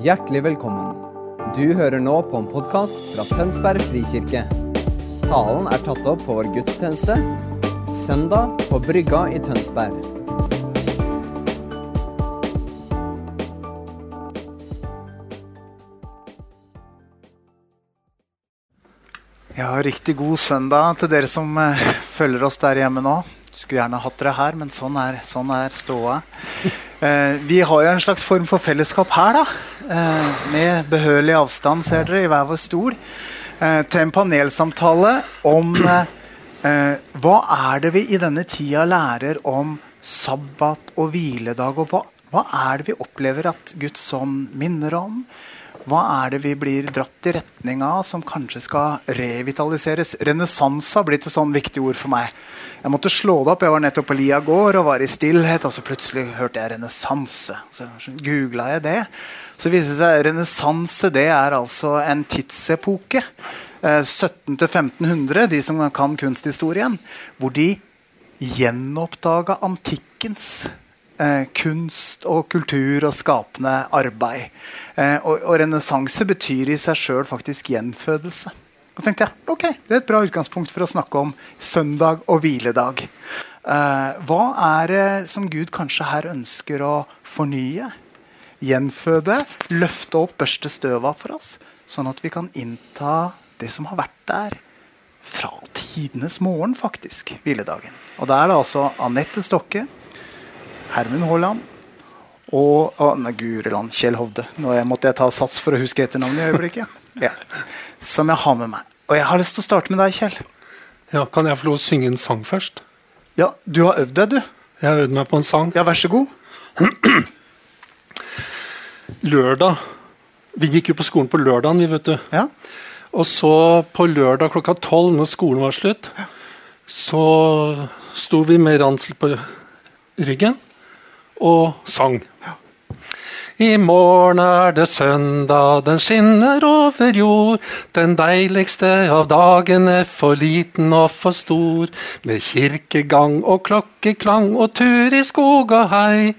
Hjertelig velkommen. Du hører nå på en podkast fra Tønsberg frikirke. Talen er tatt opp på vår gudstjeneste søndag på Brygga i Tønsberg. Ja, riktig god søndag til dere som eh, følger oss der hjemme nå. Skulle gjerne hatt dere her, men sånn er, sånn er ståa. Eh, vi har jo en slags form for fellesskap her, da. Eh, med behørig avstand, ser dere, i hver vår stol. Eh, til en panelsamtale om eh, hva er det vi i denne tida lærer om sabbat og hviledag, og hva, hva er det vi opplever at Guds ånd minner om? Hva er det vi blir dratt i retning av som kanskje skal revitaliseres? Renessanse har blitt et sånn viktig ord for meg. Jeg måtte slå det opp. Jeg var nettopp på Lia gård og var i stillhet, og så plutselig hørte jeg renessanse. Så googla jeg det. Så viser det seg renessanse det er altså en tidsepoke. Eh, 1700 1500, de som kan kunsthistorien, hvor de gjenoppdaga antikkens eh, kunst og kultur og skapende arbeid. Eh, og og renessanse betyr i seg sjøl faktisk gjenfødelse. Da tenkte jeg ok, det er et bra utgangspunkt for å snakke om søndag og hviledag. Eh, hva er det som Gud kanskje her ønsker å fornye? Gjenføde, løfte opp, børste støv av for oss, sånn at vi kan innta det som har vært der fra tidenes morgen, faktisk. Hviledagen. Og da er det altså Anette Stokke, Hermund Haaland og å, nei, Gureland Kjell Hovde. Nå måtte jeg ta sats for å huske etternavnet i øyeblikket. Ja. Som jeg har med meg. Og jeg har lyst til å starte med deg, Kjell. Ja, Kan jeg få lov å synge en sang først? Ja, Du har øvd deg, du. Jeg har øvd meg på en sang. Ja, Vær så god. Lørdag. Vi gikk jo på skolen på lørdagen, vi, vet du. Ja. Og så på lørdag klokka tolv, når skolen var slutt, så sto vi med ransel på ryggen og sang. I morgen er det søndag, den skinner over jord. Den deiligste av dagene, for liten og for stor. Med kirkegang og klokkeklang og tur i skog og hei.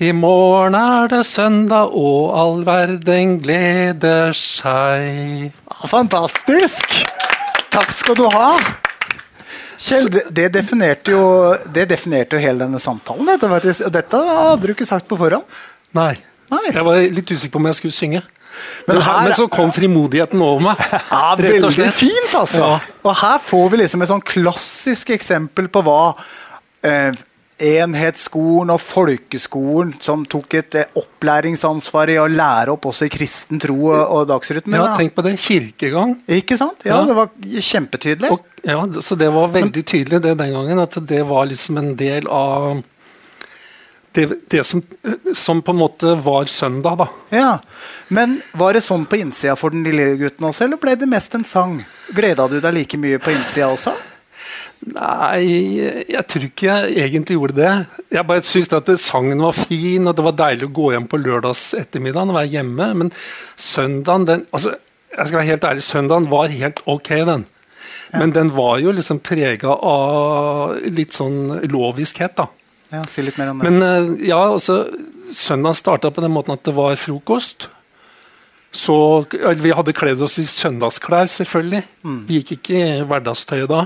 I morgen er det søndag, og all verden gleder seg. Fantastisk! Takk skal du ha. Kjell, det, det, definerte jo, det definerte jo hele denne samtalen. Dette, dette hadde du ikke sagt på forhånd. Nei. Nei. Jeg var litt usikker på om jeg skulle synge. Men Men, her, her- men så kom frimodigheten over meg. Ja, Veldig fint, altså. Ja. Og her får vi liksom et sånn klassisk eksempel på hva eh, enhetsskolen og folkeskolen, som tok et eh, opplæringsansvar i å lære opp også i kristen tro og, og dagsrytme. Ja, tenk på det. Kirkegang. Ikke sant? Ja, Ja. Det var kjempetydelig. Og, ja, så det var veldig tydelig det den gangen, at det var liksom en del av det, det som, som på en måte var søndag, da. Ja, Men var det sånn på innsida for den lille gutten også, eller ble det mest en sang? Gleda du deg like mye på innsida også? Nei, jeg tror ikke jeg egentlig gjorde det. Jeg bare syntes at sangen var fin, og det var deilig å gå hjem på lørdags ettermiddag og være hjemme. Men søndagen, den altså, jeg skal være helt ærlig, søndagen var helt ok, den. Men den var jo liksom prega av litt sånn loviskhet, da. Ja, Si litt mer om det. Men eh, ja, altså, Søndag starta på den måten at det var frokost. Så Vi hadde kledd oss i søndagsklær, selvfølgelig. Vi gikk ikke i hverdagstøyet da.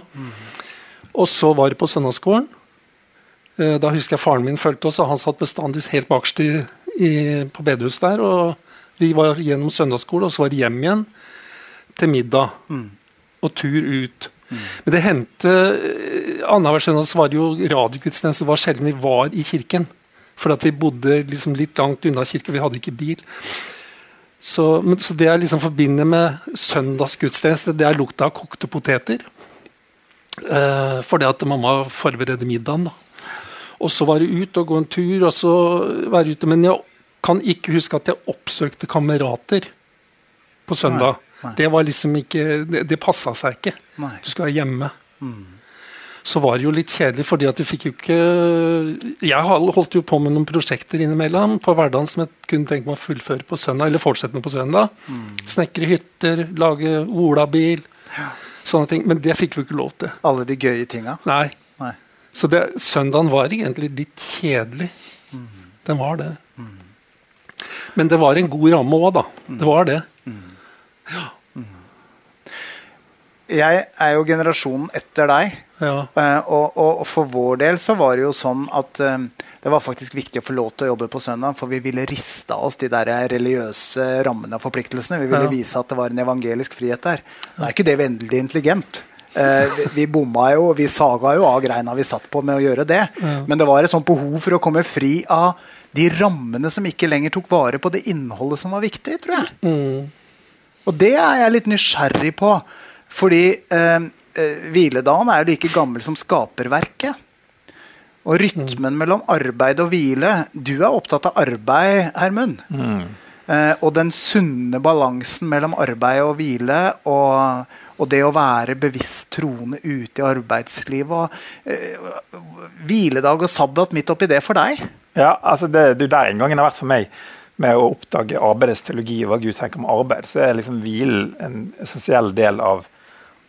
Og så var det på søndagsskolen. Eh, Da husker jeg faren min fulgte oss, og han satt bestandig helt bakerst på bedehuset der. og Vi var gjennom søndagsskole, og så var det hjem igjen til middag. Og tur ut. Men det hendte eh, Annenhver søndag var det jo radiogudstjeneste. Det var sjelden vi var i kirken. For vi bodde liksom litt langt unna kirken, vi hadde ikke bil. Så, men, så det jeg liksom forbinder med søndagsgudstjeneste, det er lukta av kokte poteter. Eh, for det at mamma forberedte middagen. da. Og så var det ut og gå en tur, og så være ute. Men jeg kan ikke huske at jeg oppsøkte kamerater på søndag. Nei. Det var liksom ikke, det, det passa seg ikke. Nei. Du skal være hjemme. Så var det jo litt kjedelig, fordi at vi fikk jo ikke Jeg holdt jo på med noen prosjekter innimellom på hverdagen som jeg kunne tenke meg å fullføre på søndag, eller fortsette med på søndag. Snekre hytter, lage olabil, sånne ting. Men det fikk vi ikke lov til. Alle de gøye tinga. Nei. Nei. Så det, søndagen var egentlig litt kjedelig. Den var det. Men det var en god ramme òg, da. Det var det. Jeg er jo generasjonen etter deg. Ja. Eh, og, og, og for vår del så var det jo sånn at um, det var faktisk viktig å få lov til å jobbe på søndag, for vi ville riste av oss de der religiøse rammene og forpliktelsene. Vi ville Ja. vise at det var en evangelisk frihet der. Nå er ikke det veldig intelligent. Uh, vi, vi bomma jo, vi saga jo av greina vi satt på med å gjøre det. Men det var et sånt behov for å komme fri av de rammene som ikke lenger tok vare på det innholdet som var viktig, tror jeg. Mm. Og det er jeg litt nysgjerrig på. Fordi eh, eh, hviledagen er jo like gammel som skaperverket. Og rytmen mellom arbeid og hvile Du er opptatt av arbeid, Hermund. Eh, og den sunne balansen mellom arbeid og hvile. Og, og det å være bevisst troende ute i arbeidslivet. Og, eh, hviledag og sabbat midt oppi det for deg. Ja, altså det, det er der inngangen har vært for meg. Med å oppdage arbeidets teologi og hva Gud tenker om arbeid. Så er liksom hvilen en essensiell del av,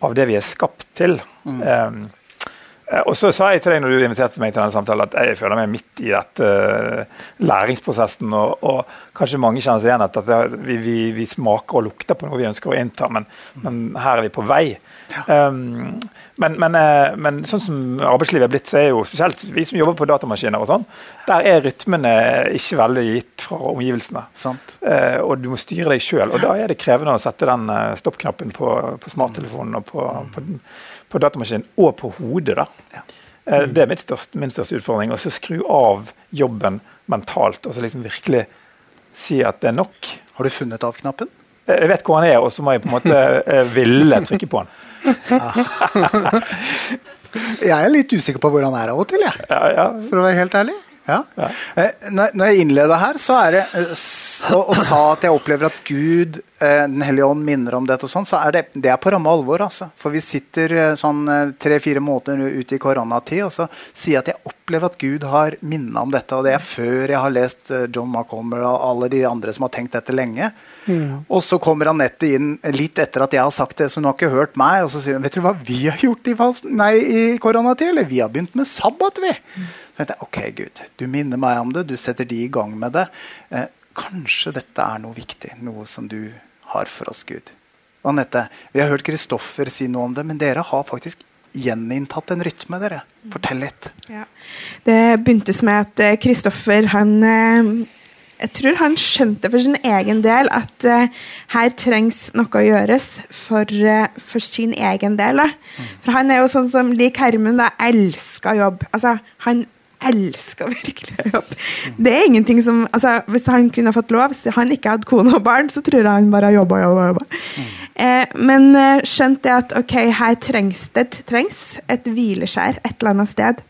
av det vi er skapt til. Um, eh, og så sa jeg til deg når du inviterte meg til denne samtalen at jeg føler meg midt i dette eh, læringsprosessen. Og, og kanskje mange kjenner seg igjen at, at vi, vi, vi smaker og lukter på noe vi ønsker å innta, men, men her er vi på vei. Um, men, men, eh, men sånn som arbeidslivet er blitt, så er jo spesielt vi som jobber på datamaskiner, og sånn, der er rytmene ikke veldig gitt fra omgivelsene. Sant? Eh, og du må styre deg sjøl. Og da er det krevende å sette den eh, stoppknappen på, på smarttelefonen og på, på, på datamaskinen, og på hodet. da. Eh, det er min største, min største utfordring. Så skru av jobben mentalt, og så liksom virkelig si at det er nok. Har du funnet av-knappen? Eh, Jeg vet hvor han er, og så må jeg på en måte eh, ville trykke på han. Jeg er litt usikker på hvor han er av og til. jeg. Ja, ja. For å være helt ærlig. Ja. Ja. Når, jeg innleda her, så er det og, og sa at jeg opplever at Gud, Den hellige ånd, minner om dette, og sånn, så er det, det er på ramme alvor. altså. For vi sitter eh, sånn eh, tre-fire måneder ute i koronatid, og så sier jeg at jeg opplever at Gud har minna om dette. Og det er før jeg har lest eh, John McComber og alle de andre som har tenkt dette lenge. Og så kommer Anette inn litt etter at jeg har sagt det, så hun har ikke hørt meg. Og så sier hun vet du hva vi har gjort i? Nei, i koronatid? Eller vi har begynt med sabbat, vi. Så tenkte jeg, ok, Gud, du minner meg om det, du setter de i gang med det. Eh, kanskje dette er noe viktig, noe som du har for oss, Gud. Og Anette, vi har hørt Kristoffer si noe om det, men dere har faktisk gjeninntatt en rytme, dere. Fortell litt. Ja. Det begynte med at eh, Kristoffer han eh, Jeg tror han skjønte for sin egen del at eh, her trengs noe å gjøres for, for sin egen del. Da. For han er jo sånn som lik Hermund, da, elsker jobb. Altså, han elsker virkelig å jobbe. Det er ingenting som altså, Hvis han kunne fått lov, hvis han ikke hadde kone og barn, så tror jeg han bare jobba og jobba. jobba. Eh, men skjønt skjønte jeg at ok, her trengs det trengs et hvileskjær et eller annet sted.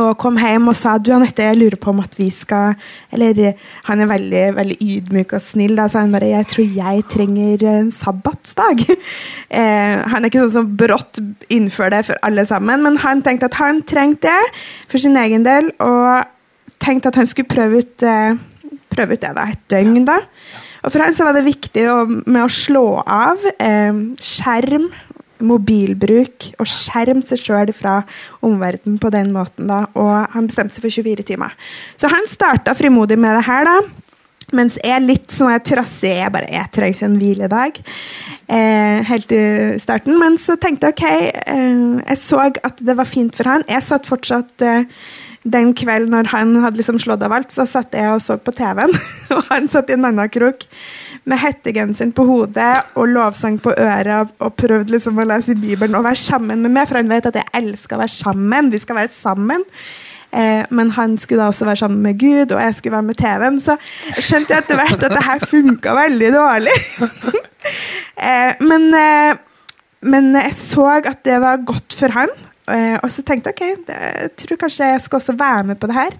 Og kom hjem og sa du Anette, jeg lurer på om at vi skal Eller han er veldig veldig ydmyk og snill. Da sa han bare jeg tror jeg trenger en sabbatsdag. eh, han er ikke sånn som brått innfører det for alle sammen, men han tenkte at han trengte det for sin egen del, og tenkte at han skulle prøve ut, eh, prøve ut det da, et døgn. da. Og For han så var det viktig å, med å slå av eh, skjerm, mobilbruk og skjerme seg sjøl fra omverdenen på den måten. da, Og han bestemte seg for 24 timer. Så han starta frimodig med det her. da, mens jeg litt sånn jeg trassig. Jeg bare, jeg trenger en hviledag. Eh, helt i starten. Men så tenkte jeg ok, eh, jeg så at det var fint for han. Jeg satt fortsatt eh, den kvelden når han hadde liksom slått av alt, så satt jeg og så på TV-en. og han satt i en annen krok med hettegenseren på hodet og lovsang på øret og prøvde liksom å lese Bibelen og være sammen med meg, for han vet at jeg elsker å være sammen. Vi skal være sammen. Eh, men han skulle da også være sammen med Gud, og jeg skulle være med TV-en. Så skjønte jeg etter hvert at det her funka veldig dårlig. eh, men, eh, men jeg så at det var godt for han. Eh, og så tenkte jeg ok, jeg tror kanskje jeg skal også være med på det her.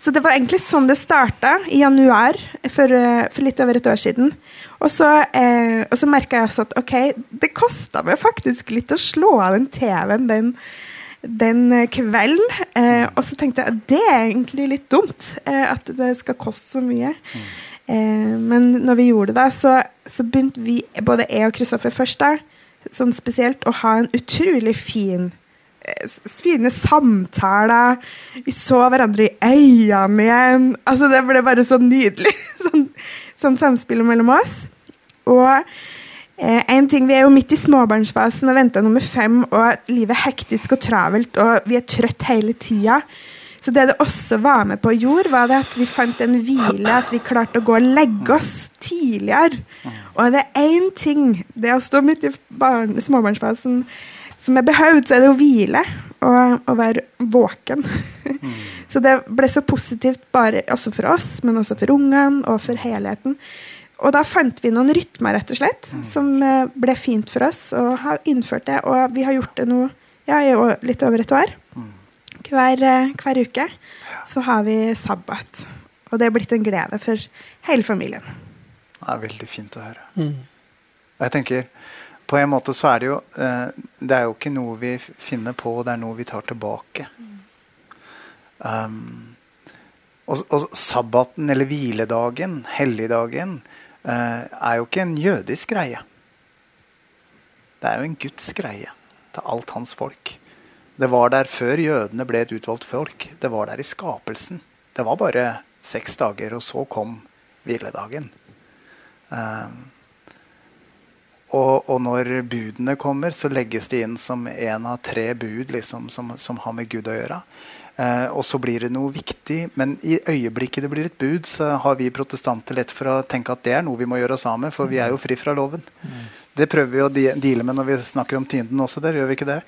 Så det var egentlig sånn det starta, i januar for, eh, for litt over et år siden. Og så, eh, og så merka jeg også at ok, det kosta meg faktisk litt å slå av den TV-en den, den kvelden. Eh, og så tenkte jeg at det er egentlig litt dumt eh, at det skal koste så mye. Eh, men når vi gjorde det, så, så begynte vi, både jeg og Kristoffer først, da, sånn spesielt, å ha en utrolig fin fine samtaler. Vi så hverandre i øynene igjen. Altså, det ble bare så nydelig. Sånn, sånn samspill mellom oss. Og eh, en ting, Vi er jo midt i småbarnsfasen og venter nummer fem, og livet er hektisk og travelt, og vi er trøtt hele tida. Så det det også var med på og gjorde, var det at vi fant en hvile, at vi klarte å gå og legge oss tidligere. Og det er én ting Det å stå midt i barn, småbarnsfasen som er behøvd, så er det å hvile og, og være våken. så det ble så positivt bare også for oss, men også for ungene og for helheten. Og da fant vi noen rytmer, rett og slett, som eh, ble fint for oss, og har innført det. Og vi har gjort det nå ja, i litt over et år hver, eh, hver, uke så har vi sabbat. Og det er blitt en glede for hele familien. Det er veldig fint å høre. Mm. Jeg tenker, På en måte så er det jo eh, Det er jo ikke noe vi finner på, det er noe vi tar tilbake. Um, og, og, sabbaten, eller hviledagen, helligdagen, uh, er jo ikke en jødisk greie. Det er jo en Guds greie til alt hans folk. Det var der før jødene ble et utvalgt folk. Det var der i skapelsen. Det var bare seks dager, og så kom hviledagen. Um, og, og, når budene kommer, så legges de inn som en av tre bud liksom, som, som, har med Gud å gjøre. Eh, og så blir det noe viktig. Men i øyeblikket det blir et bud, så har vi protestanter lett for å tenke at det er noe vi må gjøre oss av med, for vi er jo fri fra loven. Mm. Det prøver vi å deale med når vi snakker om tienden også der, gjør vi ikke det?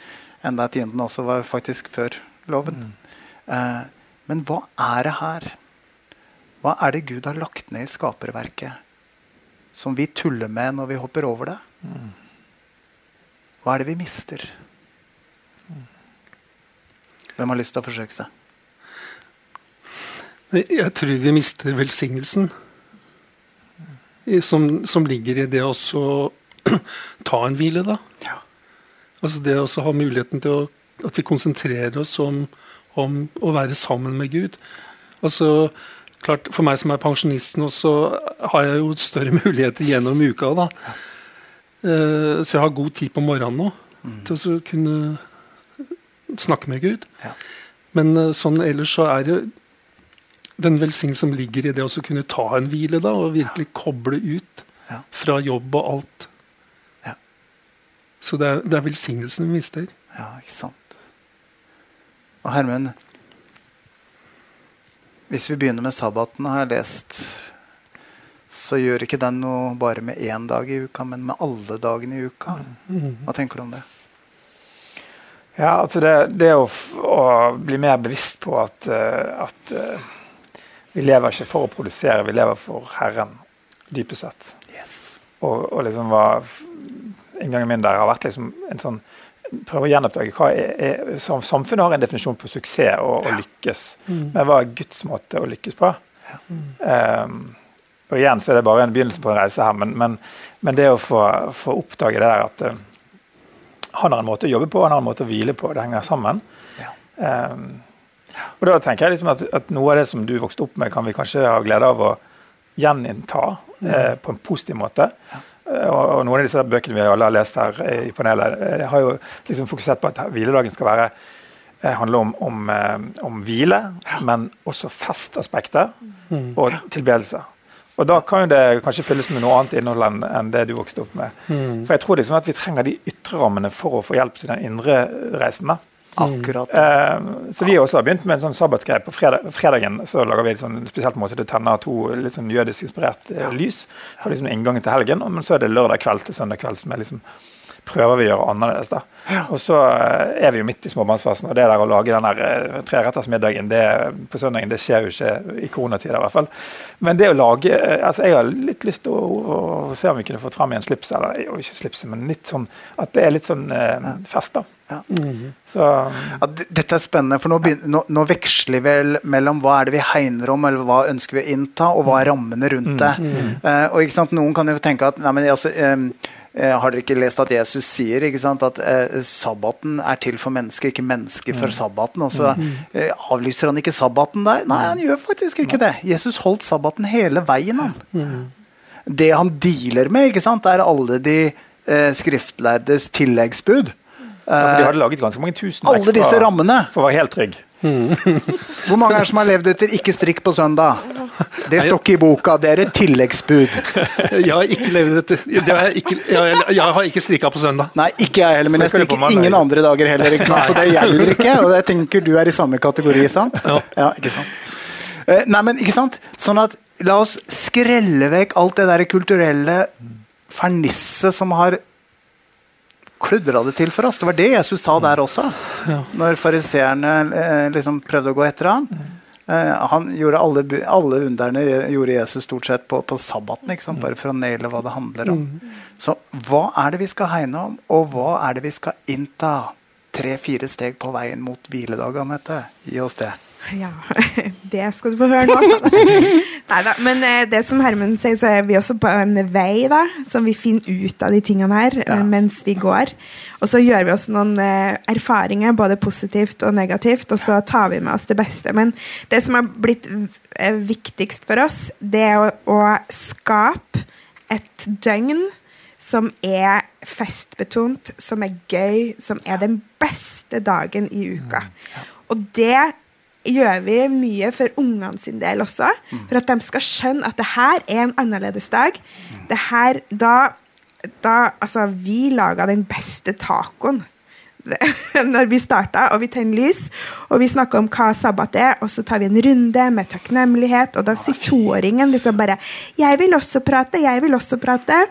Enda tienden også var faktisk før loven. Mm. Eh, men hva er det her? Hva er det Gud har lagt ned i skaperverket som vi tuller med når vi hopper over det? Hva er det vi mister? Hvem har lyst til å forsøke seg? Jeg tror vi mister velsignelsen. Som, som ligger i det å ta en hvile, da. Ja. Altså det å ha muligheten til å, at vi konsentrerer oss om, om, å være sammen med Gud. Altså, klart, For meg som er pensjonist nå, så har jeg jo større muligheter gjennom uka. da. Uh, så jeg har god tid på morgenen nå mm. til å kunne snakke med Gud. Ja. Men uh, sånn ellers så er det den velsignelsen som ligger i det å kunne ta en hvile da, og virkelig koble ut ja. fra jobb og alt. Så det er, det er velsignelsen vi mister. Ja, ikke sant. Og Hermen, hvis vi begynner med sabbaten, har jeg lest, så gjør ikke den noe bare med én dag i uka, men med alle dagene i uka. Hva tenker du om det? Ja, altså det, det å, å, bli mer bevisst på at, uh, at uh, vi lever ikke for å produsere, vi lever for Herren, dypest sett. Yes. Og, og liksom var inngangen min der har vært liksom en sånn prøve å gjenoppdage hva er, er, som Samfunnet har en definisjon på suksess og, og lykkes. Mm. Men hva er Guds måte å lykkes på? Mm. Um, og igjen så er det bare en begynnelse på en reise her, men, men, men det å få, få, oppdage det der at uh, han har en måte å jobbe på, han har en måte å hvile på, det henger sammen. Ja. Um, og da tenker jeg liksom at, at, noe av det som du vokste opp med, kan vi kanskje ha glede av å gjeninnta mm. uh, på en positiv måte. Ja. Eh, og, noen av disse bøkene vi alle har lest her i panelet, har jo liksom fokusert på at hviledagen skal være det handler om, om, om hvile, men også festaspektet mm. og tilbedelse. Og da kan jo det kanskje fylles med noe annet innhold enn, enn det du vokste opp med. Mm. For jeg tror liksom at vi trenger de ytre rammene for å få hjelp til den indre reisen. da. Akkurat. Eh, så vi også har begynt med en sånn sabbatsgreie. På fredag, fredagen så lager vi en sånn spesielt måte til å tenne to litt sånn jødisk inspirert eh, lys. for liksom inngangen til helgen, Men så er det lørdag kveld til søndag kveld som er liksom prøver vi å gjøre annerledes. da. Og så eh, er vi jo midt i småbarnsfasen, og det der å lage den der eh, trerettersmiddagen på søndagen, det skjer jo ikke i koronatida i hvert fall. Men det å lage eh, altså Jeg har litt lyst til å, å, se om vi kunne fått fram igjen slips, eller jo, ikke slipset, men litt sånn at det er litt sånn eh, fest, da. Ja. Mm. Så, ja, dette er spennende, for nå, begynner, nå, nå, veksler vi vel mellom hva er det vi hegner om, eller hva ønsker vi å innta, og hva er rammene rundt mm. det. Mm. Uh, og ikke sant, Noen kan jo tenke at nei, men altså, um, har dere ikke lest at Jesus sier sant, at eh, sabbaten er til for mennesker, ikke mennesker for mm. sabbaten? Og så mm. eh, avlyser han ikke sabbaten der? Nei, han gjør faktisk ikke det. Jesus holdt sabbaten hele veien. han. Mm. Det han dealer med, ikke sant, er alle de eh, skriftlærdes tilleggsbud. Ja, de hadde laget ganske mange tusen alle disse rammene. for å være helt trygg. Hvor mange er det som har levd etter 'ikke strikk på søndag'? Det står ikke i boka, det er et tilleggsbud. Jeg har ikke levd dette det har jeg, ikke, jeg, jeg har ikke strikka på søndag. Nei, ikke jeg heller, men jeg Strikker ingen andre dager heller, så det gjelder ikke. Og jeg tenker du er i samme kategori, sant? Ja. ikke sant? Eh, nei, men ikke sant? Sånn at la oss skrelle vekk alt det der kulturelle fernisset som har kludra det til for oss. Det var det Jesus sa der også. Ja. Når fariseerne eh, liksom prøvde å gå etter han. Eh, han gjorde alle, alle underne gjorde Jesus stort sett på, på sabbaten, sant? bare for å naile hva det handler om. Så hva er det vi skal hegne om, og hva er det vi skal innta? Tre-fire steg på veien mot hviledagene Anette. Gi oss det. Ja, det skal du få høre nå. Neida, men eh, det som Hermen sier, så er vi også på en vei, da, som vi finner ut av de tingene her Ja. eh, mens vi går. Og så gjør vi oss noen eh, erfaringer, både positivt og negativt, og så tar vi med oss det beste. Men det som har blitt viktigst for oss, det er å, å skape et døgn som er festbetont, som er gøy, som er den beste dagen i uka. Og det gjør vi mye for ungene sin del også. For at de skal skjønne at det her er en annerledes dag. Det her, da, da Altså, vi laga den beste tacoen når vi starta, og vi tenner lys, og vi snakker om hva sabbat er, og så tar vi en runde med takknemlighet, og da sier toåringen liksom bare 'Jeg vil også prate, jeg vil også prate'.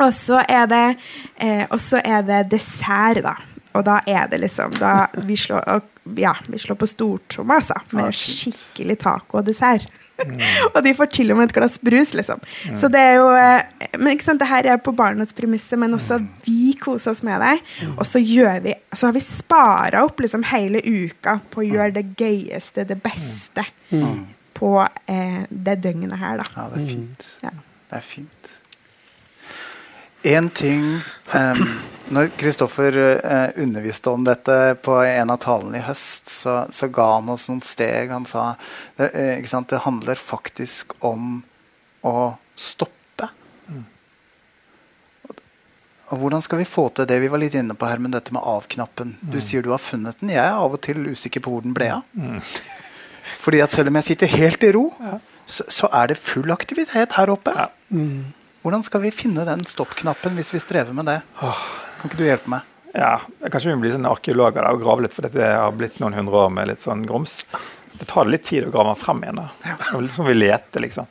Og så er det, eh, og så er det dessert, da. Og da er det liksom da vi slår, og, ja, vi slår på stortromma, altså. Med skikkelig taco og dessert. og de får til og med et glass brus, liksom. Så det er jo eh, Men ikke sant, det her er på barnas premisser, men også vi koser oss med det. Og så gjør vi Så har vi spara opp liksom hele uka på å gjøre det gøyeste, det beste, på eh, det døgnet her, da. Ja, det er fint. Ja. Det er fint. En ting um, Når Kristoffer uh, underviste om dette på en av talene i høst, så, så ga han oss noen steg. Han sa det, eh, sant, det handler faktisk om å stoppe. Og hvordan skal vi få til det? Vi var litt inne på her med dette med av-knappen. Du sier du har funnet den. Jeg er av og til usikker på hvor den ble av. Fordi at selv om jeg sitter helt i ro, så, så er det full aktivitet her oppe. Hvordan skal vi finne den stopp-knappen hvis vi strever med det? Kan ikke du hjelpe meg? Ja, Kanskje vi må bli sånn arkeologer og grave litt, for dette har blitt noen hundre år med litt sånn grums. Det tar litt tid å grave den frem igjen. da. Liksom vi leter, liksom.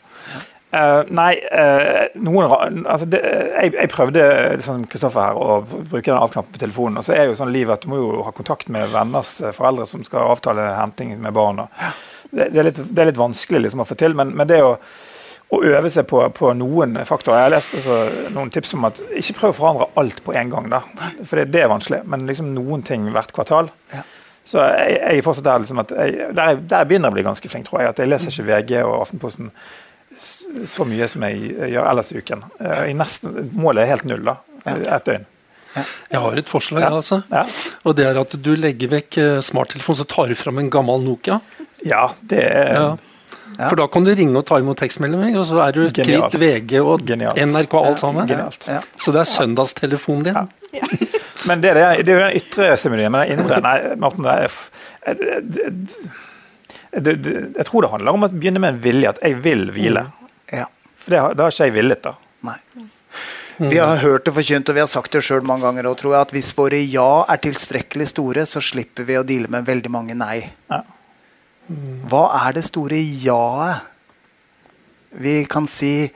Uh, nei, uh, noen, altså det, jeg, jeg prøvde som Kristoffer her å bruke den av-knappen på telefonen. og så er jo sånn livet at Du må jo ha kontakt med venners eh, foreldre som skal avtale henting med barna. Det, det, er litt, det er litt vanskelig liksom å få til, men, men det å å øve seg på, på noen faktorer. Jeg har lest altså, noen tips om at ikke prøv å forandre alt på en gang. da, For det, det er vanskelig. Men liksom noen ting hvert kvartal. Ja. Så jeg, jeg fortsatt der liksom at jeg, der, jeg- der begynner jeg å bli ganske flink, tror jeg. At jeg leser ikke VG og Aftenposten så mye som jeg gjør ellers i uken. Eh, I nesten, målet er helt null, da. Ett døgn. Jeg har et forslag, Ja. altså. Ja. Og det er at du legger vekk eh, smarttelefonen, så tar du fram en gammel Nokia. ja, det er Ja. For da kan du ringe og ta imot tekstmeldinger, og så er du Genialt. kvitt VG og Genialt. NRK alt sammen. Ja. Så det er søndagstelefonen din. Ja. Men det er, det, det er jo den ytre stimulien, men den indre Nei, Morten, det er, f- det, det, det, det, jeg tror det handler om å begynne med en vilje, at jeg vil hvile. Ja. For det har, det har ikke jeg villet, da. Nei. Vi har hørt det forkynt, og vi har sagt det sjøl mange ganger. Og tror jeg at Hvis våre ja er tilstrekkelig store, så slipper vi å deale med veldig mange nei. Ja. Hva er det store ja-et vi kan si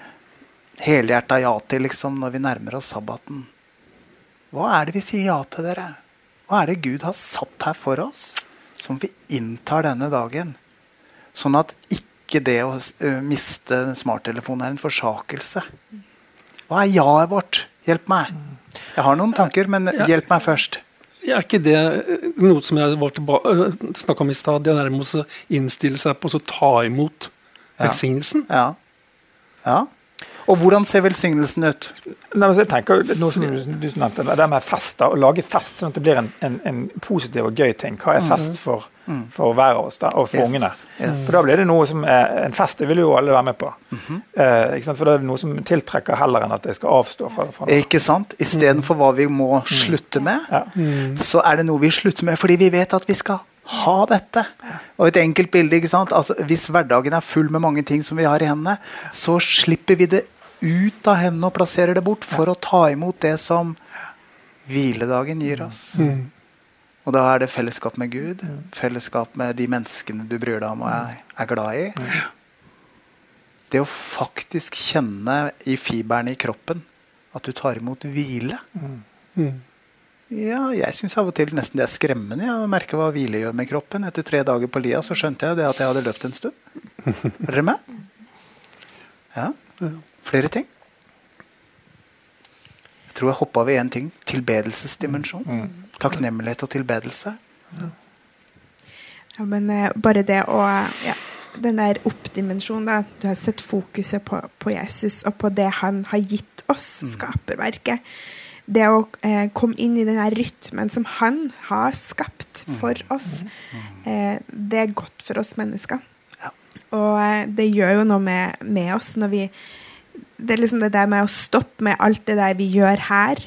helhjerta ja til liksom, når vi nærmer oss sabbaten? Hva er det vi sier ja til, dere? Hva er det Gud har satt her for oss, som vi inntar denne dagen? Sånn at ikke det å miste smarttelefonen er en forsakelse. Hva er ja-et vårt? Hjelp meg. Jeg har noen tanker, men hjelp meg først. Er ikke det eh, noe som jeg var snakka om i stad? Det er nærmest å innstille seg på å ta imot velsignelsen? Ja. ja. Og hvordan ser velsignelsen ut? Nei, jeg tenker noe som du, du nevnte, det med fest. da, Å lage fest sånn at det blir en, en, en positiv og gøy ting. Hva er fest for, for hver av oss da, og for Yes. ungene? Yes. For da blir det noe som er en fest. Det vil jo alle være med på. eh, ikke sant? For det er noe som tiltrekker heller enn at jeg skal avstå fra, fra noe. Ikke sant? Istedenfor hva vi må slutte med, Ja. så er det noe vi slutter med fordi vi vet at vi skal Ha dette. Og et enkelt bilde. ikke sant? Altså, hvis hverdagen er full med mange ting som vi har i hendene, så slipper vi det ut av hendene og plasserer det bort for å ta imot det som hviledagen gir oss. Mm. Og da er det fellesskap med Gud, fellesskap med de menneskene du bryr deg om og er, er glad i. Det å faktisk kjenne i fiberne i kroppen at du tar imot hvile. Mm. Ja, jeg syns av og til nesten det er skremmende ja, å merke hva hvile gjør med kroppen. Etter tre dager på lia så skjønte jeg det at jeg hadde løpt en stund. Er dere med? Ja. Flere ting. Jeg tror jeg hoppa over én ting. Tilbedelsesdimensjon. Takknemlighet og tilbedelse. Ja, men eh, bare det å ja, Den der oppdimensjonen, da. Du har sett fokuset på, på Jesus og på det han har gitt oss, skaperverket. Det å eh, komme inn i den her rytmen som han har skapt for oss, eh, det er godt for oss mennesker. Ja. Og eh, det gjør jo noe med, med oss når vi Det er liksom det der med å stoppe med alt det der vi gjør her,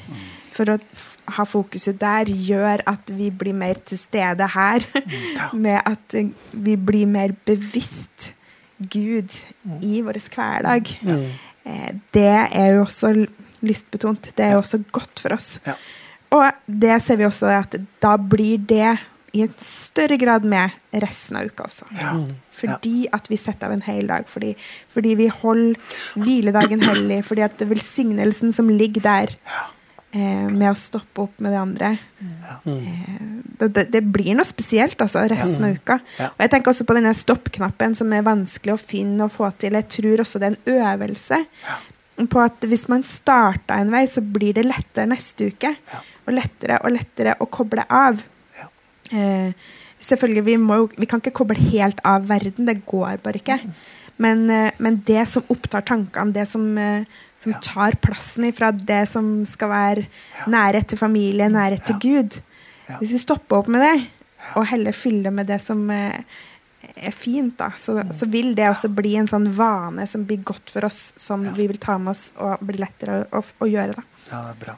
for å ha fokuset der, gjør at vi blir mer til stede her. med at eh, vi blir mer bevisst Gud i vår hverdag. Eh, det er jo også lystbetont. Det er jo også godt for oss. Ja. Og det ser vi også at da blir det i en større grad med resten av uka også. Ja. Fordi at vi setter av en hel dag. Fordi, fordi vi holder hviledagen hellig. Fordi at velsignelsen som ligger der, med å stoppe opp med det andre eh, det, det, det blir noe spesielt altså, resten av uka. Ja. Og jeg tenker også på denne stoppknappen som er vanskelig å finne og få til. Jeg tror også det er en øvelse på at hvis man starter en vei, så blir det lettere neste uke. Og lettere og lettere å koble av. Ja. Eh, selvfølgelig, vi, må vi kan ikke koble helt av verden. Det går bare ikke. Men, eh, men det som opptar tankene, det som, eh, som tar plassen ifra det som skal være nærhet til familie, nærhet til Gud Ja. Hvis vi stopper opp med det, og heller fyller med det som eh, er fint, da, så, så vil det også bli en sånn vane som blir godt for oss, som vi vil ta med oss og bli lettere å, å, å gjøre. da. Ja, det er bra.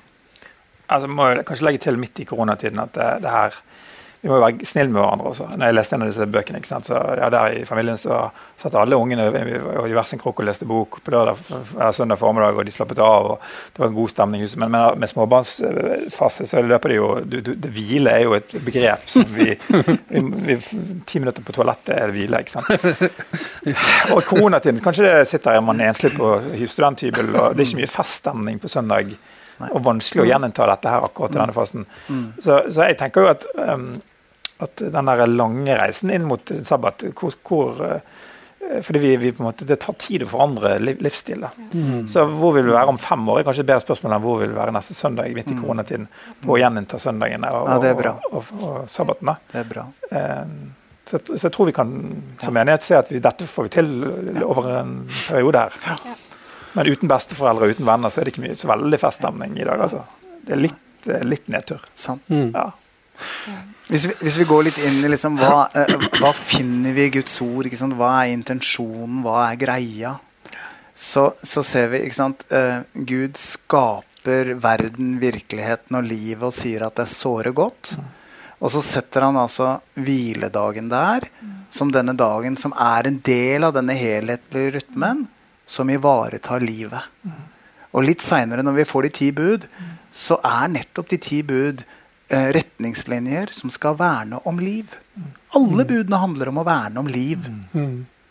Altså, må jeg kanskje legge til midt i koronatiden at det, det her vi må jo være snille med hverandre også. Når jeg leste en av disse bøkene, ikke sant? så ja, der i familien så satt alle ungene i hver sin krok og leste bok på lørdag søndag formiddag, og de slappet av. og Det var en god stemning i huset. Men, men med småbarnsfase så løper det jo du, du, det Hvile er jo et begrep som vi, vi, vi Ti minutter på toalettet er det hvile, ikke sant. Og koronatiden, kanskje det sitter man enslig på studenthybel, og det er ikke mye feststemning på søndag. Og vanskelig å gjeninnta dette her akkurat i denne fasen. Så, så jeg tenker jo at um, at den der lange reisen inn mot sabbat hvor, hvor eh, fordi vi, vi på en måte, Det tar tid å forandre liv, livsstil. da. Så hvor vil vi være om fem år? er kanskje et bedre spørsmål enn hvor vil vi være neste søndag midt i koronatiden på å gjeninnta søndagene og, Ja, det er og, og, og sabbaten. da. Det er bra. Eh, så, så jeg tror vi kan som enighet se at vi, dette får vi til over en periode her. Men uten besteforeldre og uten venner så er det ikke mye så veldig feststemning i dag. altså. Det er litt, litt nedtur. Sant. Ja. Hvis vi, hvis vi går litt inn i liksom, hva, eh, hva finner vi i Guds ord? Hva er intensjonen? Hva er greia? Så, så ser vi ikke sant? Eh, Gud skaper verden, virkeligheten og livet og sier at det er såre godt. Og så setter han altså hviledagen der som denne dagen som er en del av denne helhetlige rytmen som ivaretar livet. Og litt seinere, når vi får de ti bud, så er nettopp de ti bud retningslinjer som skal verne om liv. Alle budene handler om å verne om liv.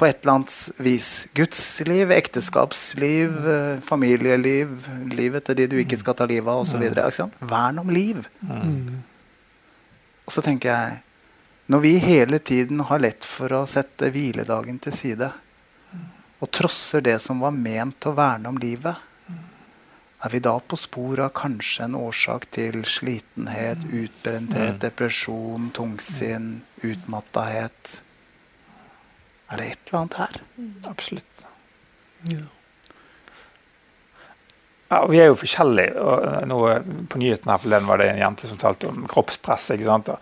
På et eller annet vis. Guds liv, ekteskapsliv, eh, familieliv, livet til de du ikke skal ta livet av, osv. Vern om liv. Og så tenker jeg Når vi hele tiden har lett for å sette hviledagen til side, og trosser det som var ment å verne om livet, er vi da på sporet av kanskje en årsak til slitenhet, utbrenthet, depresjon, tungsinn, utmattahet? Er det et eller annet her? Absolutt. Ja. Ja, Vi er jo forskjellige. og nå På nyheten her forleden var det en jente som talte om kroppspress. ikke sant? Og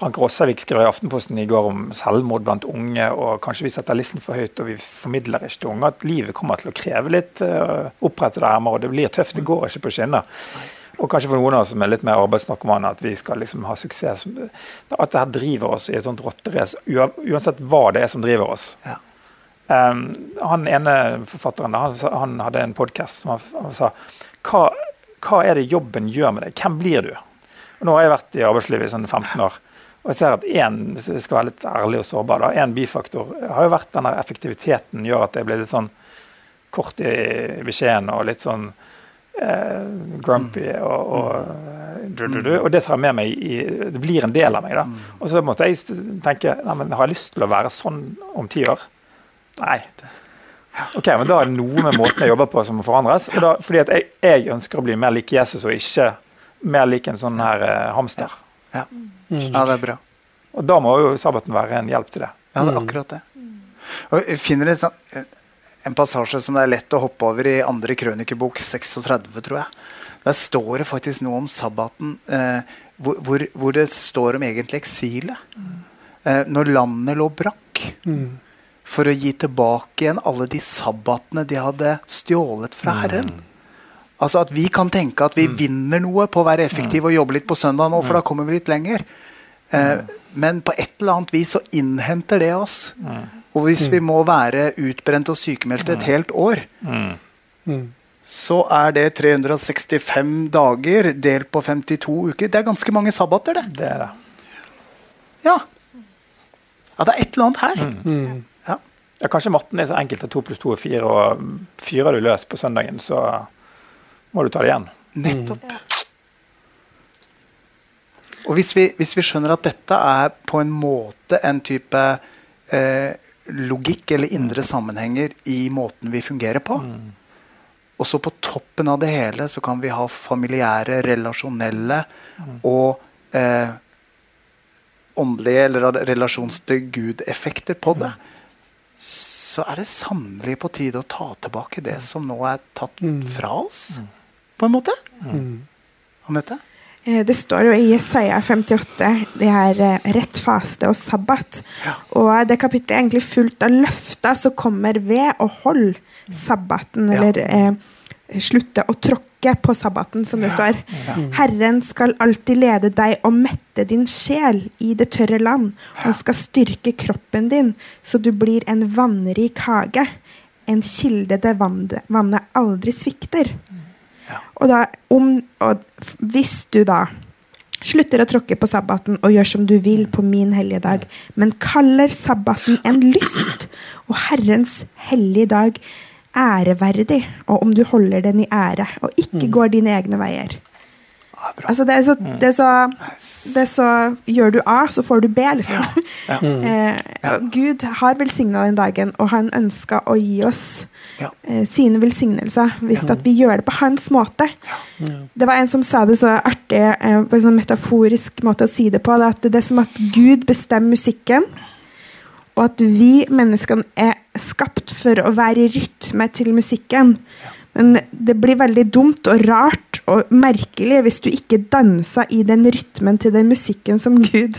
Frank Rossavik skrev i Aftenposten i går om selvmord blant unge. og Kanskje vi setter listen for høyt og vi formidler ikke til unge at livet kommer til å kreve litt uh, opprettede ermer. og Det blir tøft, det går ikke på skinner. og kanskje for noen av oss som er litt mer arbeidsnarkomane, at vi skal liksom ha suksess. At det her driver oss i et sånt rotterace, uansett hva det er som driver oss. Ja. Um, han ene forfatteren han, han hadde en podkast som han, han sa hva, hva, er det jobben gjør med deg? Hvem blir du? Og nå har jeg vært i arbeidslivet i sånn 15 år. Og jeg ser at en, hvis jeg skal være litt ærlig og sårbar, da, en bifaktor har jo vært denne effektiviteten gjør at jeg blir litt sånn kort i beskjeden og litt sånn eh, grumpy. Og, og, og, det tar jeg med meg i, Det blir en del av meg. da. Og så måtte jeg tenke nei, men har jeg lyst til å være sånn om ti år? Nei. Ok, men Da er det noe med måten jeg jobber på som må forandres. Og da, fordi at jeg, jeg, ønsker å bli mer lik Jesus og ikke mer lik en sånn her eh, hamster. Ja. ja. det er bra. Og da må jo sabbaten være en hjelp til det. Ja, det er akkurat det. Og jeg finner et, en passasje som det er lett å hoppe over i andre krønikebok 36, tror jeg. Der står det faktisk noe om sabbaten, eh, hvor, hvor, hvor, det står om egentlig eksilet. Eh, når landet lå brakk. Mm. For å gi tilbake igjen alle de sabbatene de hadde stjålet fra Herren. Mm. Altså At vi kan tenke at vi mm. vinner noe på å være effektive og jobbe litt på søndag nå, for da kommer vi litt lenger. Eh, men på et eller annet vis så innhenter det oss. Og hvis vi må være utbrent og sykemeldte et helt år, så er det 365 dager delt på 52 uker. Det er ganske mange sabbater, det. Det er det. Ja. ja det er et eller annet her. Mm. Ja. ja. Kanskje matten er så enkelt at to pluss to er fire, og fyrer du løs på søndagen, så må du ta det igjen. Nettopp. Og hvis vi, hvis vi, skjønner at dette er på en måte en type eh, logikk eller indre sammenhenger i måten vi fungerer på. Mm. Og så på toppen av det hele så kan vi ha familiære, relasjonelle mm. og eh, åndelige eller relasjons til Gud-effekter på det. Så er det sannelig på tide å ta tilbake det som nå er tatt fra oss, på en måte. Anette? Eh, det står jo i Jesaja 58 det er eh, rett faste og sabbat. Ja. Og det kapittelet er egentlig fullt av løfter som kommer ved å holde sabbaten, ja. eller eh, slutte å tråkke på sabbaten, som det ja. står. Herren skal alltid lede deg og mette din sjel i det tørre land. Han skal styrke kroppen din, så du blir en vannrik hage. En kilde der vannet aldri svikter. Og, da, om, og hvis du da slutter å tråkke på sabbaten og gjør som du vil på min hellige dag, men kaller sabbaten en lyst og Herrens hellige dag æreverdig, og om du holder den i ære og ikke mm. går dine egne veier. Altså, det er, så, det, er så, det er så, Gjør du A, så får du B, liksom. Eh, Gud har velsigna den dagen, og han ønska å gi oss eh, sine velsignelser hvis at vi gjør det på hans måte. Det var en som sa det så artig, eh, på en sånn metaforisk måte å si det på, at det er som at Gud bestemmer musikken, og at vi menneskene er skapt for å være i rytme til musikken. Men det blir veldig dumt og rart og merkelig hvis du ikke danser i den rytmen til den musikken som Gud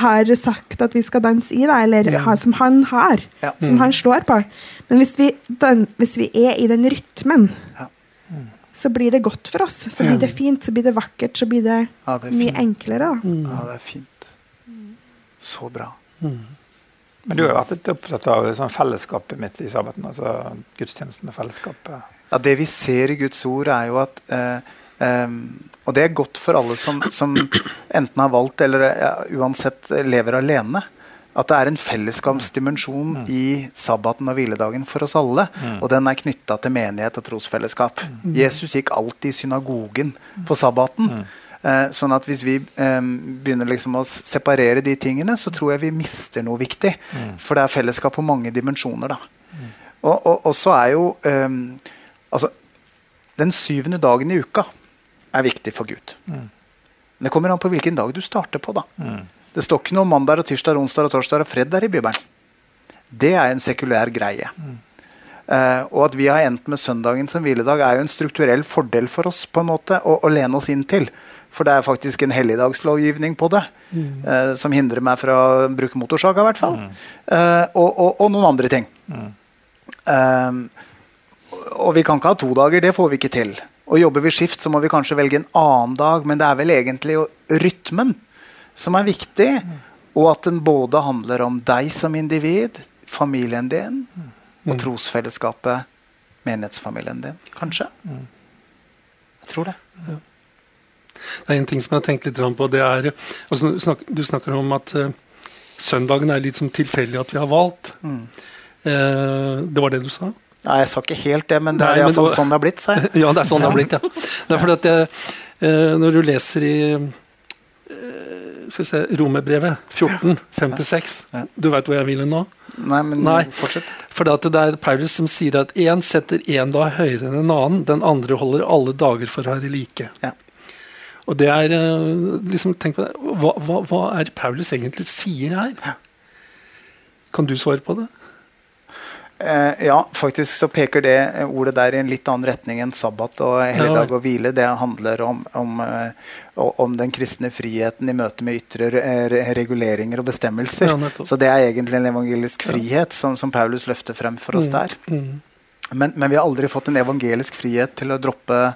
har sagt at vi skal danse i, da, eller ja. som han har. Ja. Som han slår på. Men hvis vi, dan, hvis vi er i den rytmen, ja. så blir det godt for oss. Så blir det fint, så blir det vakkert, så blir det, det mye fint. enklere. Da. Mm. Ja, det er fint. Så bra. Mm. Men du har vært litt opptatt av sånn fellesskapet mitt i sabbaten. altså Gudstjenesten og fellesskapet. Ja, Det vi ser i Guds ord, er jo at eh, eh, Og det er godt for alle som, som enten har valgt eller ja, uansett lever alene. At det er en fellesskapsdimensjon mm. i sabbaten og hviledagen for oss alle. Mm. Og den er knytta til menighet og trosfellesskap. Mm. Jesus gikk alltid i synagogen på sabbaten. Mm. Eh, sånn at hvis vi eh, begynner liksom å separere de tingene, så tror jeg vi mister noe viktig. Mm. For det er fellesskap på mange dimensjoner. da. Mm. Og, og, og, så er jo eh, Altså, den syvende dagen i uka er viktig for Gud. Mm. Det kommer an på hvilken dag du starter på. da. Mm. Det står ikke noe mandag, og tirsdag, onsdag, og torsdag og fredag i Bibelen. Det er en sekulær greie. Mm. Uh, og at vi har endt med søndagen som hviledag, er jo en strukturell fordel for oss på en måte å, å lene oss inn til. For det er faktisk en helligdagslovgivning på det mm. uh, som hindrer meg fra å bruke motorsaga, i hvert fall. Uh, og, og, og, noen andre ting. Mm og vi kan ikke ha to dager, det får vi ikke til. Og jobber vi skift, så må vi kanskje velge en annen dag, men det er vel egentlig jo rytmen som er viktig. Og at den både handler om deg som individ, familien din, og trosfellesskapet, menighetsfamilien din. Kanskje? Jeg tror det. Det er en ting som jeg har tenkt litt på. det er, altså, Du snakker om at uh, søndagen er litt som tilfeldig at vi har valgt. Mm. Uh, det var det du sa? Nei, jeg sa ikke helt det, men det er iallfall sånn det har blitt. Seg. ja, det er sånn det har blitt, ja. Det er fordi at jeg, uh, Når du leser i skal vi se, Romerbrevet 14, 5-6. Du veit hvor jeg vil nå? Nei, men Nei. fortsett. For det er Paulus som sier at én setter én dag høyere enn en annen, den andre holder alle dager for å være like. Ja. Og det er liksom, tenk på det. Hva, hva, hva er Paulus egentlig sier her? Kan du svare på det? Eh, ja, faktisk så peker det ordet der i en litt annen retning enn sabbat og helligdag og hvile. Det handler om, om, eh, om, den kristne friheten i møte med ytre reguleringer og bestemmelser. Ja, så det er egentlig en evangelisk frihet som, som Paulus løfter frem for oss mm, der. Mm. Men, men, vi har aldri fått en evangelisk frihet til å droppe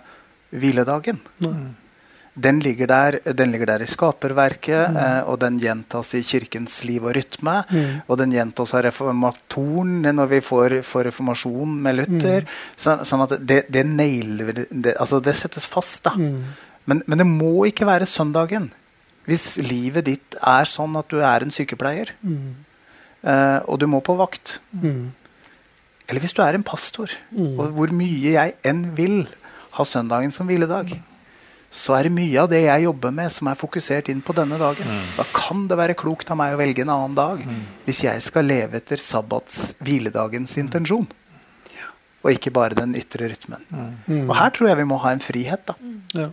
hviledagen. Mm den ligger der, den ligger der i skaperverket, mm. eh, og den gjentas i kirkens liv og rytme. Mm. Og den gjentas av reformatoren når vi får, får reformasjon med Luther. Mm. Så, sånn at det, det nailer det, altså det settes fast, da. Mm. Men, men, det må ikke være søndagen. Hvis livet ditt er sånn at du er en sykepleier, mm. eh, og du må på vakt. Mm. Eller hvis du er en pastor, og hvor mye jeg enn vil ha søndagen som hviledag så er det mye av det jeg jobber med, som er fokusert inn på denne dagen. Mm. Da kan det være klokt av meg å velge en annen dag mm. hvis jeg skal leve etter sabbats, hviledagens intensjon. Ja. Og ikke bare den ytre rytmen. Mm. Og her tror jeg vi må ha en frihet, da. Ja.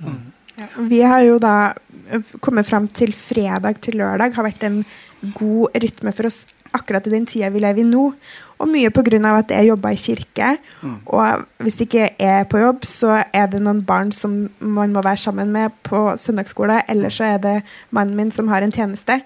Mm. Ja, vi har jo da kommet fram til fredag til lørdag har vært en god rytme for oss akkurat i den tida vi lever i nå. Og mye pga. at jeg jobber i kirke. Mm. Og hvis jeg ikke er på jobb, så er det noen barn som man må være sammen med på søndagsskole. Eller så er det mannen min som har en tjeneste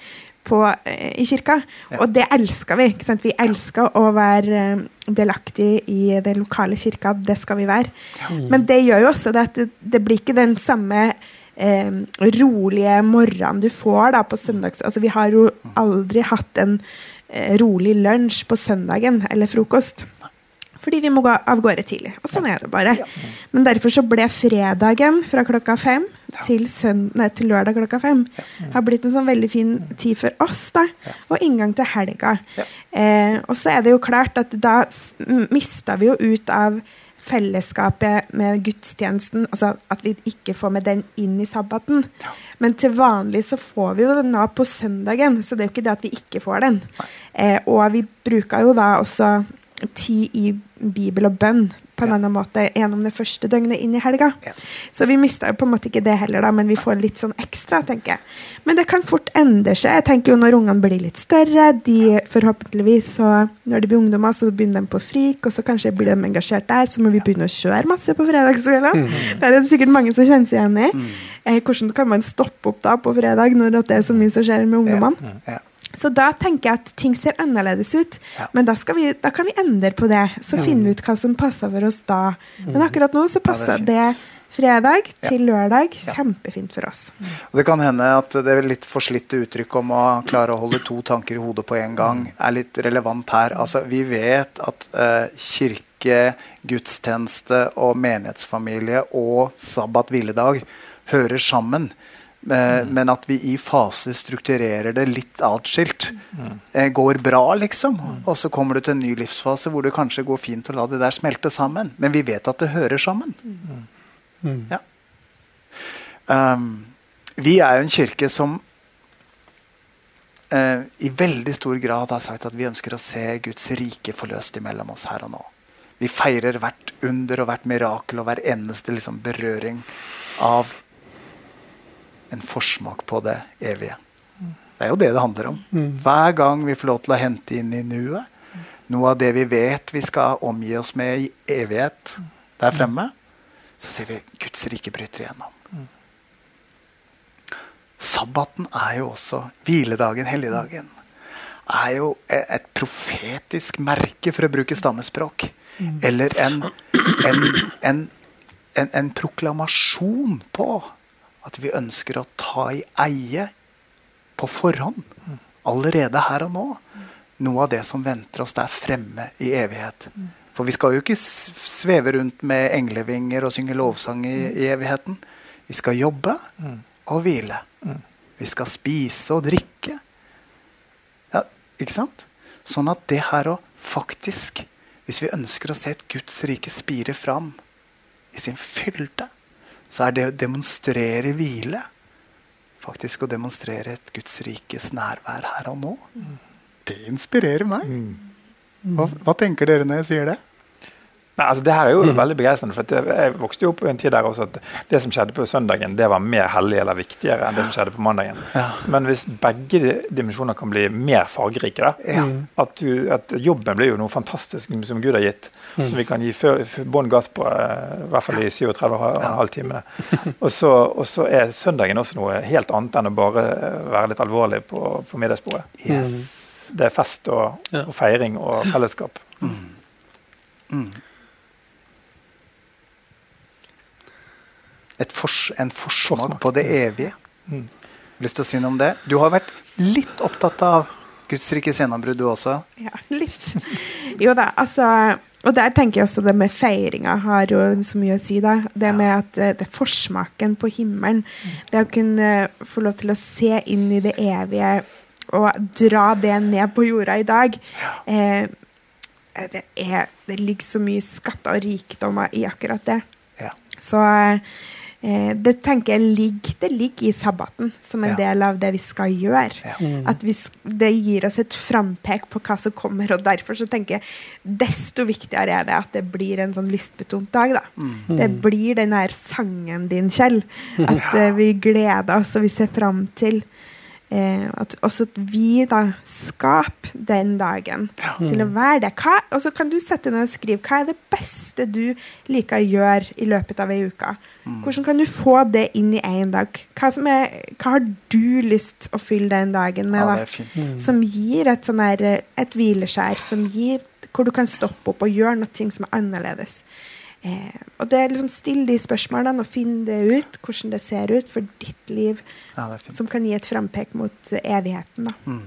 på, eh, i kirka. Ja. Og det elsker vi. Vi elsker å være delaktig delaktige i den lokale kirka. Det skal vi være. Mm. Men det gjør jo også det at det, det blir ikke den samme eh, rolige morgenen du får da på søndags... Altså, vi har jo aldri hatt en Eh, rolig lunsj på søndagen eller frokost. Fordi vi må gå av gårde tidlig. Og sånn er det bare. Men derfor så ble fredagen fra klokka fem til, nei, til lørdag klokka fem har blitt en sånn veldig fin tid for oss. da, Og inngang til helga. Eh, og så er det jo klart at da mista vi jo ut av fellesskapet med gudstjenesten. Altså at vi ikke får med den inn i sabbaten. Ja. Men til vanlig så får vi jo den da på søndagen, så det er jo ikke det at vi ikke får den. Eh, og vi bruker jo da også tid i Bibel og bønn på en ja. annen måte gjennom det første døgnet inn i helga. Ja. Så vi mista på en måte ikke det heller, da, men vi får litt sånn ekstra, tenker jeg. Men det kan fort endre seg. Jeg tenker jo Når ungene blir litt større, de forhåpentligvis så når de blir ungdommer, så begynner de på FRIK, og så kanskje blir de engasjert der. Så må vi begynne å kjøre masse på fredagskveldene. Mm. Det er det sikkert mange som kjenner seg igjen i. Mm. Eh, hvordan kan man stoppe opp da på fredag når det er så mye som skjer med ungdommene? Ja. Så da tenker jeg at ting ser annerledes ut. Ja. Men da, vi, da, kan vi endre på det. Så mm. finner vi ut hva som passer for oss da. Men mm. akkurat nå så passer ja, det, fredag til lørdag kjempefint for oss. Og det kan hende at det er litt forslitte uttrykk om å klare å holde to tanker i hodet på en gang, mm. er litt relevant her. Altså, vi vet at uh, kirke, gudstjeneste og menighetsfamilie og sabbat hviledag hører sammen. Mm. Men at vi i fase strukturerer det litt atskilt. Mm. Går bra, liksom. Mm. Og så kommer du til en ny livsfase hvor det kanskje går fint å la det der smelte sammen. Men vi vet at det hører sammen. Mm. Ja. Um, vi er jo en kirke som uh, i veldig stor grad har sagt at vi ønsker å se Guds rike forløst imellom oss her og nå. Vi feirer hvert under og hvert mirakel og hver eneste liksom, berøring av en forsmak på det evige. Det er jo det det handler om. Hver gang vi får lov til å hente inn i nuet noe av det vi vet vi skal omgi oss med i evighet der fremme, så ser vi Guds rike bryter igjennom. Sabbaten er jo også hviledagen, helligdagen. Er jo e- et profetisk merke, for å bruke stammespråk. Eller en, en en, en proklamasjon på at vi ønsker å ta i eie på forhånd, allerede her og nå, noe av det som venter oss der fremme i evighet. For vi skal jo ikke sveve rundt med englevinger og synge lovsang i, i evigheten. Vi skal jobbe og hvile. Vi skal spise og drikke. Ja, ikke sant? Sånn at det her å faktisk Hvis vi ønsker å se et Guds rike spire fram i sin fylde, så er det å demonstrere hvile faktisk å demonstrere et Guds rikes nærvær her og nå. Det inspirerer meg. Hva, hva tenker dere når jeg sier det? Nei, altså Det her er jo veldig begeistrende. for jeg- vokste jo opp i en tid der også at det som skjedde på søndagen, det var mer hellig eller viktigere enn det som skjedde på mandagen. Ja. Men hvis begge dimensjoner kan bli mer fargerike, Ja. at, du, at jobben blir jo noe fantastisk som Gud har gitt, som vi kan gi bånn gass på, eh, i hvert fall i 37 og en. Og så, er søndagen også noe helt annet enn å bare være litt alvorlig på, på middagsbordet. Yes. Det er fest og, og feiring og fellesskap. Mm. Et fors, en forsmak Forsmak. på det evige. Mm. Lyst til å si noe om det? Du har vært litt opptatt av Guds rikes gjennombrudd, du også. Ja, litt. Jo da, altså Og der tenker jeg også det med feiringa har jo så mye å si, da. Det med at eh, det er forsmaken på himmelen. Det å kunne få lov til å se inn i det evige og dra det ned på jorda i dag. Eh, det, er, det ligger så mye skatter og rikdommer i akkurat det. Ja. Så eh, det tenker jeg ligger, det ligger i sabbaten som en Ja. del av det vi skal gjøre. Ja. At vi, det gir oss et frampek på hva som kommer, og derfor så tenker jeg desto viktigere er det at det blir en sånn lystbetont dag. da. Det blir den her sangen din, Kjell. At ja. vi gleder oss og vi ser fram til eh, at også at vi da skaper den dagen til å være det. Hva, og så kan du sette ned og skrive hva er det beste du liker å gjøre i løpet av ei uke. Hvordan kan du få det inn i én dag? Hva, som er, hva har du lyst å fylle den dagen med? ja, da? er som gir et, sånn her, eh, et hvileskjær, som gir hvor du kan stoppe opp og gjøre noe ting som er annerledes. Eh, og det er liksom Still de spørsmålene og finn det ut, hvordan det ser ut for ditt liv, Ja, som kan gi et frampek mot eh, evigheten. da.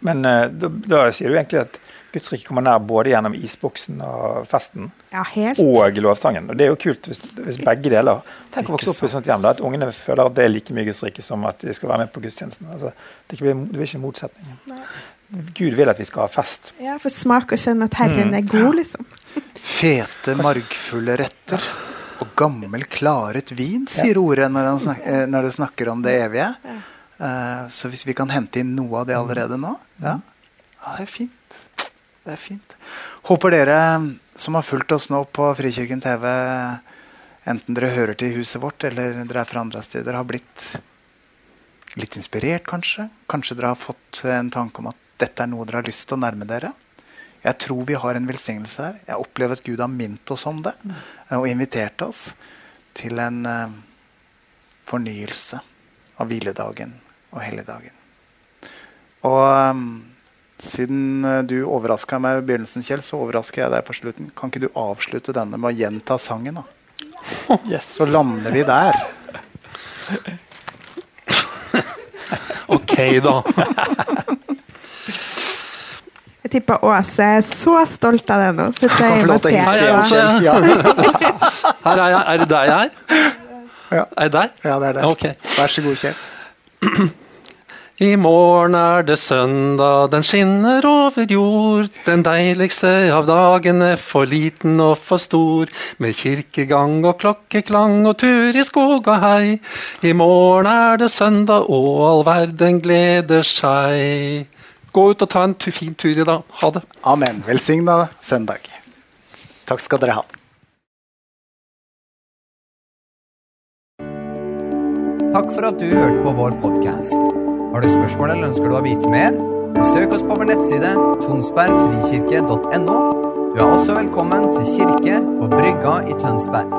Men eh, da, da sier du egentlig at Guds rike kommer nær både gjennom isboksen og festen Ja, helt. og lovsangen. Og det er jo kult hvis, hvis begge deler. Tenk å vokse opp i et sånt hjem da, at ungene føler at det er like mye Guds rike som at de skal være med på gudstjenesten. Altså, det, er det blir ikke en motsetning. Nei. Gud vil at vi skal ha fest. Ja, For smak og kjenne at Herren er god, liksom. Fete, margfulle retter og gammel, klaret vin, sier ordet når, han snak eh, når det snakker om det evige. Eh, så hvis vi kan hente inn noe av det allerede nå Ja, ja det er fint. Det er fint. Håper dere som har fulgt oss nå på Frikirken TV, enten dere hører til huset vårt eller dere er fra andre steder, har blitt litt inspirert, kanskje. Kanskje dere har fått en tanke om at dette er noe dere har lyst til å nærme dere. Jeg tror vi har en velsignelse her. Jeg opplever at Gud har minnet oss om det eh, og invitert oss til en eh, fornyelse av hviledagen og helligdagen. Og eh, siden eh, du overraska meg i begynnelsen, Kjell, så overrasker jeg deg på slutten. Kan ikke du avslutte denne med å gjenta sangen, da? Så lander vi der. OK, da. Jeg tipper Åse er så stolt av det nå. Sitter jeg og ser på. Her er jeg. Er det deg jeg er? Ja. Er det deg? ja, det er det. Okay. Vær så god, Kjell. I morgen er det søndag, den skinner over jord. Den deiligste av dagene, for liten og for stor. Med kirkegang og klokkeklang og tur i skog og hei. I morgen er det søndag, og all verden gleder seg. Gå ut og ta en fin tur i dag. Ha det. Amen. Velsigna søndag. Takk skal dere ha. Takk for at du hørte på vår podkast. Har du spørsmål eller ønsker du å vite mer? Søk oss på vår nettside tonsbergfrikirke.no. Du er også velkommen til kirke på Brygga i Tønsberg.